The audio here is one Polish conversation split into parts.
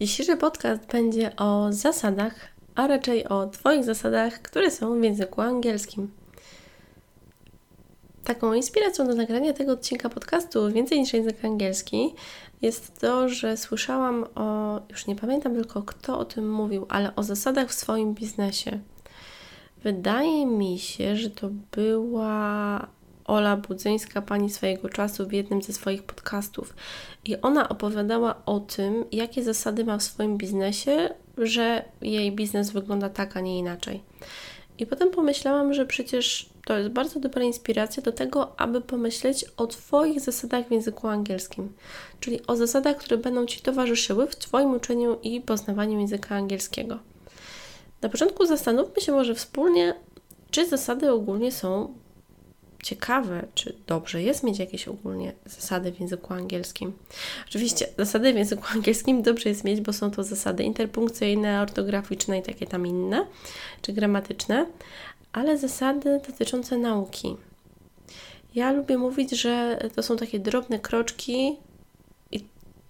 Dzisiejszy podcast będzie o zasadach, a raczej o Twoich zasadach, które są w języku angielskim. Taką inspiracją do nagrania tego odcinka podcastu Więcej niż język angielski jest to, że słyszałam o, już nie pamiętam tylko kto o tym mówił, ale o zasadach w swoim biznesie. Wydaje mi się, że to była Ola Budzyńska, pani swojego czasu, w jednym ze swoich podcastów. I ona opowiadała o tym, jakie zasady ma w swoim biznesie, że jej biznes wygląda tak, a nie inaczej. I potem pomyślałam, że przecież to jest bardzo dobra inspiracja do tego, aby pomyśleć o Twoich zasadach w języku angielskim, czyli o zasadach, które będą Ci towarzyszyły w Twoim uczeniu i poznawaniu języka angielskiego. Na początku zastanówmy się może wspólnie, czy zasady ogólnie są ciekawe, czy dobrze jest mieć jakieś ogólnie zasady w języku angielskim. Oczywiście zasady w języku angielskim dobrze jest mieć, bo są to zasady interpunkcyjne, ortograficzne i takie tam inne, czy gramatyczne, ale zasady dotyczące nauki. Ja lubię mówić, że to są takie drobne kroczki i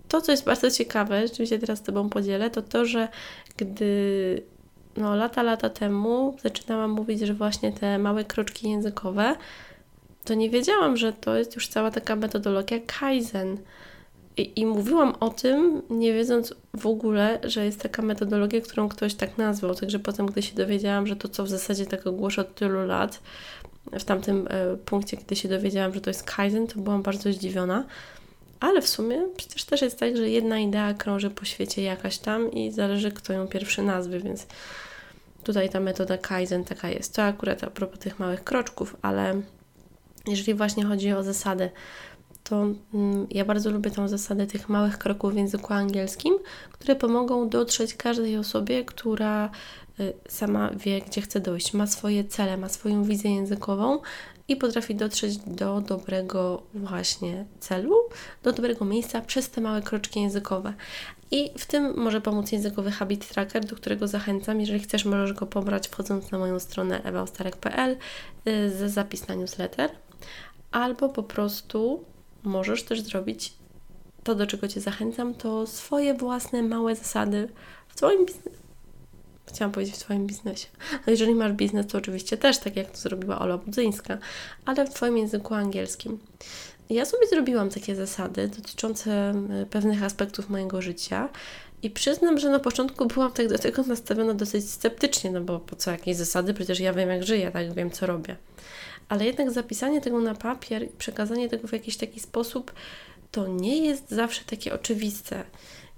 to, co jest bardzo ciekawe, rzeczywiście teraz z Tobą podzielę, to to, że gdy no, lata, lata temu zaczynałam mówić, że właśnie te małe kroczki językowe to nie wiedziałam, że to jest już cała taka metodologia Kaizen. I, I, mówiłam o tym, nie wiedząc w ogóle, że jest taka metodologia, którą ktoś tak nazwał. Także potem, gdy się dowiedziałam, że to, co w zasadzie tak ogłoszę od tylu lat, w tamtym e, punkcie, kiedy się dowiedziałam, że to jest Kaizen, to byłam bardzo zdziwiona. Ale w sumie przecież też jest tak, że jedna idea krąży po świecie jakaś tam i zależy, kto ją pierwszy nazwy, więc tutaj ta metoda Kaizen taka jest. To akurat a propos tych małych kroczków, ale jeżeli właśnie chodzi o zasady, to mm, ja bardzo lubię tą zasadę tych małych kroków w języku angielskim, które pomogą dotrzeć każdej osobie, która y, sama wie, gdzie chce dojść, ma swoje cele, ma swoją wizję językową i potrafi dotrzeć do dobrego właśnie celu, do dobrego miejsca przez te małe kroczki językowe. I w tym może pomóc językowy Habit Tracker, do którego zachęcam. Jeżeli chcesz, możesz go pobrać wchodząc na moją stronę ewaustarek.pl y, za zapis na newsletter albo po prostu możesz też zrobić to, do czego Cię zachęcam, to swoje własne małe zasady w Twoim biznesie. Chciałam powiedzieć w Twoim biznesie. No jeżeli masz biznes, to oczywiście też, tak jak to zrobiła Ola Budzyńska, ale w Twoim języku angielskim. Ja sobie zrobiłam takie zasady dotyczące pewnych aspektów mojego życia i przyznam, że na początku byłam tak do tego nastawiona dosyć sceptycznie, no bo po co jakieś zasady, przecież ja wiem jak żyję, tak wiem co robię ale jednak zapisanie tego na papier przekazanie tego w jakiś taki sposób to nie jest zawsze takie oczywiste.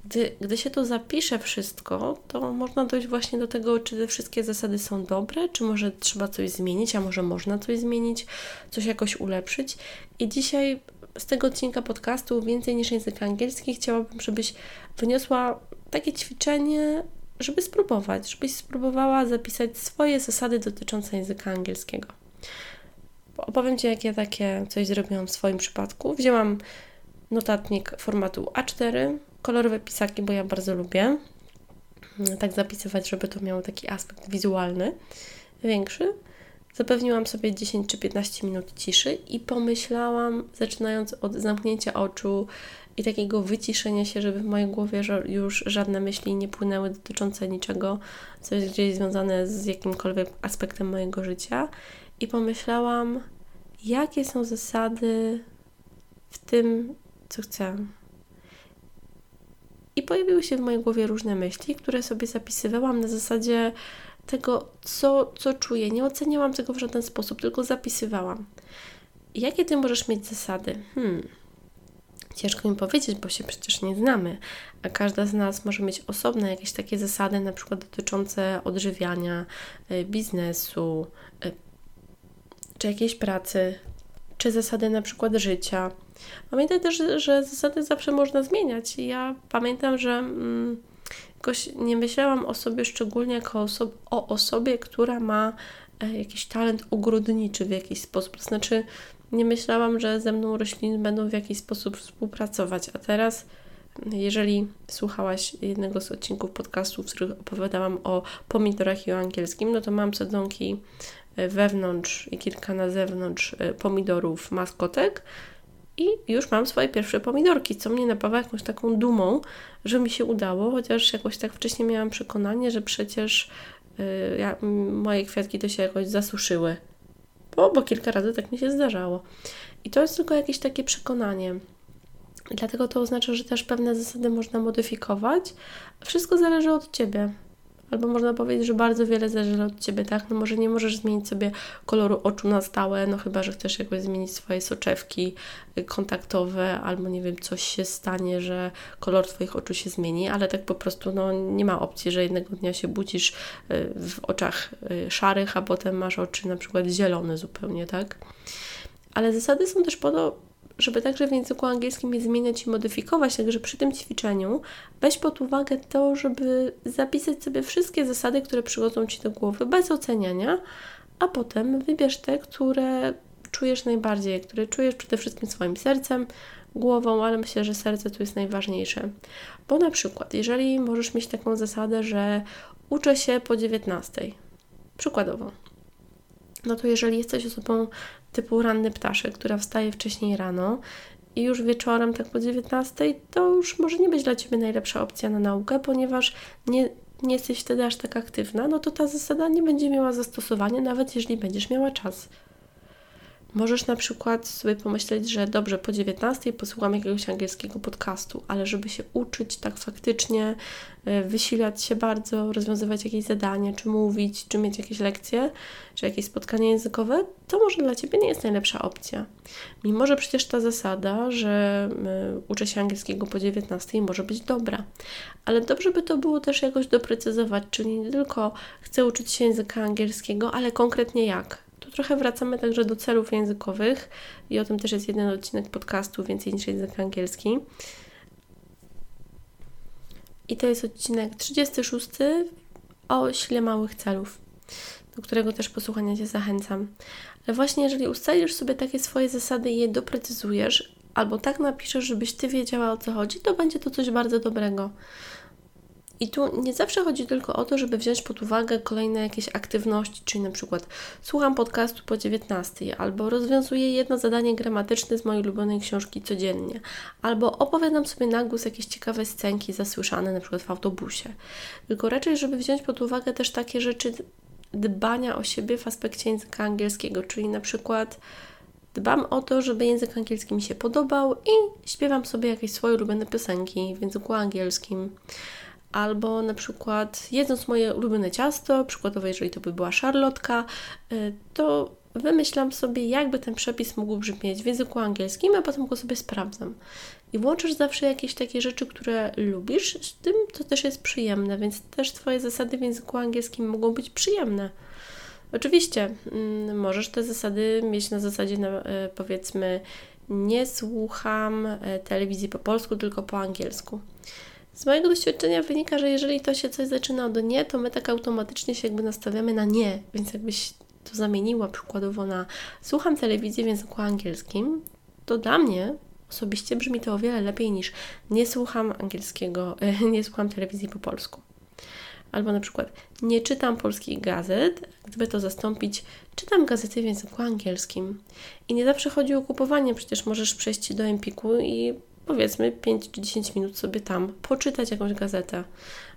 Gdy, gdy się to zapisze wszystko, to można dojść właśnie do tego, czy te wszystkie zasady są dobre, czy może trzeba coś zmienić, a może można coś zmienić, coś jakoś ulepszyć. I dzisiaj z tego odcinka podcastu więcej niż język angielski chciałabym, żebyś wyniosła takie ćwiczenie, żeby spróbować, żebyś spróbowała zapisać swoje zasady dotyczące języka angielskiego. Opowiem Ci, jak ja takie coś zrobiłam w swoim przypadku. Wzięłam notatnik formatu A4, kolorowe pisaki, bo ja bardzo lubię tak zapisywać, żeby to miało taki aspekt wizualny większy. Zapewniłam sobie 10 czy 15 minut ciszy i pomyślałam, zaczynając od zamknięcia oczu i takiego wyciszenia się, żeby w mojej głowie już żadne myśli nie płynęły dotyczące niczego, co jest gdzieś związane z jakimkolwiek aspektem mojego życia i pomyślałam, jakie są zasady w tym, co chcę. I pojawiły się w mojej głowie różne myśli, które sobie zapisywałam na zasadzie tego, co, co czuję. Nie oceniałam tego w żaden sposób, tylko zapisywałam. Jakie ty możesz mieć zasady? Hmm. Ciężko mi powiedzieć, bo się przecież nie znamy, a każda z nas może mieć osobne jakieś takie zasady, na przykład dotyczące odżywiania, y, biznesu, y, czy jakiejś pracy, czy zasady na przykład życia. Pamiętaj też, że zasady zawsze można zmieniać. Ja pamiętam, że mm, jakoś nie myślałam o sobie szczególnie jako oso- o osobie, która ma e, jakiś talent ogrodniczy w jakiś sposób. To znaczy, nie myślałam, że ze mną rośliny będą w jakiś sposób współpracować, a teraz jeżeli słuchałaś jednego z odcinków podcastu, w których opowiadałam o pomidorach i o angielskim, no to mam sadzonki wewnątrz i kilka na zewnątrz e, pomidorów maskotek i już mam swoje pierwsze pomidorki, co mnie napawa jakąś taką dumą, że mi się udało, chociaż jakoś tak wcześniej miałam przekonanie, że przecież yy, ja, moje kwiatki to się jakoś zasuszyły, bo, bo kilka razy tak mi się zdarzało. I to jest tylko jakieś takie przekonanie. Dlatego to oznacza, że też pewne zasady można modyfikować. Wszystko zależy od Ciebie. Albo można powiedzieć, że bardzo wiele zależy od Ciebie, tak? No może nie możesz zmienić sobie koloru oczu na stałe, no chyba, że chcesz jakoś zmienić swoje soczewki y, kontaktowe, albo nie wiem, coś się stanie, że kolor Twoich oczu się zmieni, ale tak po prostu, no nie ma opcji, że jednego dnia się budzisz y, w oczach y, szarych, a potem masz oczy na przykład zielone zupełnie, tak? Ale zasady są też po to, żeby także w języku angielskim je zmieniać i modyfikować, także przy tym ćwiczeniu weź pod uwagę to, żeby zapisać sobie wszystkie zasady, które przychodzą Ci do głowy bez oceniania, a potem wybierz te, które czujesz najbardziej, które czujesz przede wszystkim swoim sercem, głową, ale myślę, że serce tu jest najważniejsze. Bo na przykład, jeżeli możesz mieć taką zasadę, że uczę się po 19, przykładowo, no to jeżeli jesteś osobą typu ranny ptaszek, która wstaje wcześniej rano i już wieczorem, tak po 19, to już może nie być dla Ciebie najlepsza opcja na naukę, ponieważ nie, nie jesteś wtedy aż tak aktywna, no to ta zasada nie będzie miała zastosowania, nawet jeśli będziesz miała czas. Możesz na przykład sobie pomyśleć, że dobrze, po 19 posłucham jakiegoś angielskiego podcastu, ale żeby się uczyć tak faktycznie, e, wysilać się bardzo, rozwiązywać jakieś zadanie, czy mówić, czy mieć jakieś lekcje, czy jakieś spotkanie językowe, to może dla Ciebie nie jest najlepsza opcja. Mimo, że przecież ta zasada, że e, uczę się angielskiego po 19 może być dobra, ale dobrze by to było też jakoś doprecyzować, czyli nie tylko chcę uczyć się języka angielskiego, ale konkretnie jak trochę wracamy także do celów językowych i o tym też jest jeden odcinek podcastu Więcej niż język angielski. I to jest odcinek 36 o sile małych celów, do którego też posłuchania Cię zachęcam. Ale właśnie jeżeli ustalisz sobie takie swoje zasady i je doprecyzujesz, albo tak napiszesz, żebyś Ty wiedziała o co chodzi, to będzie to coś bardzo dobrego. I tu nie zawsze chodzi tylko o to, żeby wziąć pod uwagę kolejne jakieś aktywności, czyli na przykład słucham podcastu po 19, albo rozwiązuję jedno zadanie gramatyczne z mojej ulubionej książki codziennie, albo opowiadam sobie na głos jakieś ciekawe scenki zasłyszane na przykład w autobusie. Tylko raczej, żeby wziąć pod uwagę też takie rzeczy dbania o siebie w aspekcie języka angielskiego, czyli na przykład dbam o to, żeby język angielski mi się podobał i śpiewam sobie jakieś swoje ulubione piosenki w języku angielskim albo na przykład jedząc moje ulubione ciasto, przykładowo jeżeli to by była szarlotka, y, to wymyślam sobie, jakby ten przepis mógł brzmieć w języku angielskim, a potem go sobie sprawdzam. I włączysz zawsze jakieś takie rzeczy, które lubisz, z tym to też jest przyjemne, więc też Twoje zasady w języku angielskim mogą być przyjemne. Oczywiście mm, możesz te zasady mieć na zasadzie, na, y, powiedzmy, nie słucham y, telewizji po polsku, tylko po angielsku. Z mojego doświadczenia wynika, że jeżeli to się coś zaczyna od nie, to my tak automatycznie się jakby nastawiamy na nie, więc jakbyś to zamieniła przykładowo na słucham telewizji w języku angielskim, to dla mnie osobiście brzmi to o wiele lepiej niż nie słucham angielskiego, nie słucham telewizji po polsku. Albo na przykład nie czytam polskich gazet, gdyby to zastąpić, czytam gazety w języku angielskim. I nie zawsze chodzi o kupowanie, przecież możesz przejść do Empiku i powiedzmy 5 czy 10 minut sobie tam poczytać jakąś gazetę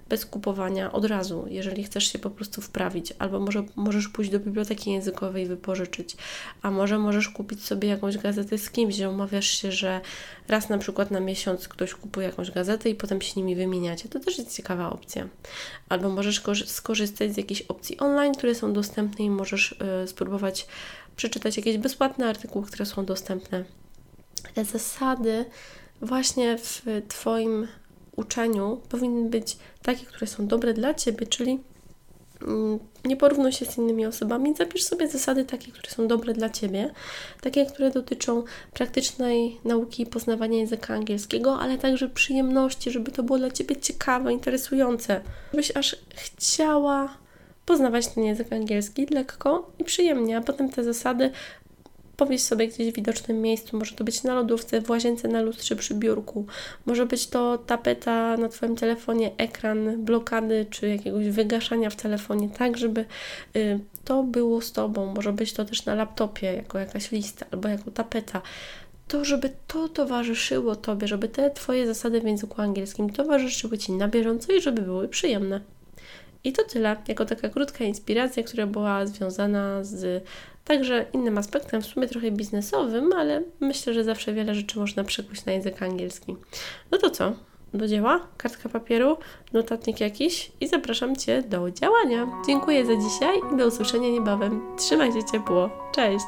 bez kupowania od razu, jeżeli chcesz się po prostu wprawić, albo może możesz pójść do biblioteki językowej i wypożyczyć, a może możesz kupić sobie jakąś gazetę z kimś, że umawiasz się, że raz na przykład na miesiąc ktoś kupuje jakąś gazetę i potem się nimi wymieniacie. To też jest ciekawa opcja. Albo możesz skorzystać z jakichś opcji online, które są dostępne i możesz y, spróbować przeczytać jakieś bezpłatne artykuły, które są dostępne. Te zasady właśnie w Twoim uczeniu powinny być takie, które są dobre dla Ciebie, czyli Mm, nie porównuj się z innymi osobami, zapisz sobie zasady takie, które są dobre dla Ciebie, takie, które dotyczą praktycznej nauki i poznawania języka angielskiego, ale także przyjemności, żeby to było dla Ciebie ciekawe, interesujące, żebyś aż chciała poznawać ten język angielski lekko i przyjemnie, a potem te zasady Powiedz sobie gdzieś w widocznym miejscu. Może to być na lodówce, w łazience, na lustrze, przy biurku. Może być to tapeta na Twoim telefonie, ekran, blokady czy jakiegoś wygaszania w telefonie, tak żeby y, to było z Tobą. Może być to też na laptopie, jako jakaś lista albo jako tapeta to, żeby to towarzyszyło Tobie, żeby te Twoje zasady w języku angielskim towarzyszyły Ci na bieżąco i żeby były przyjemne. I to tyle, jako taka krótka inspiracja, która była związana z także innym aspektem, w sumie trochę biznesowym, ale myślę, że zawsze wiele rzeczy można przekuć na język angielski. No to co? Do dzieła? Kartka papieru, notatnik jakiś i zapraszam Cię do działania. Dziękuję za dzisiaj i do usłyszenia niebawem. Trzymaj się ciepło. Cześć!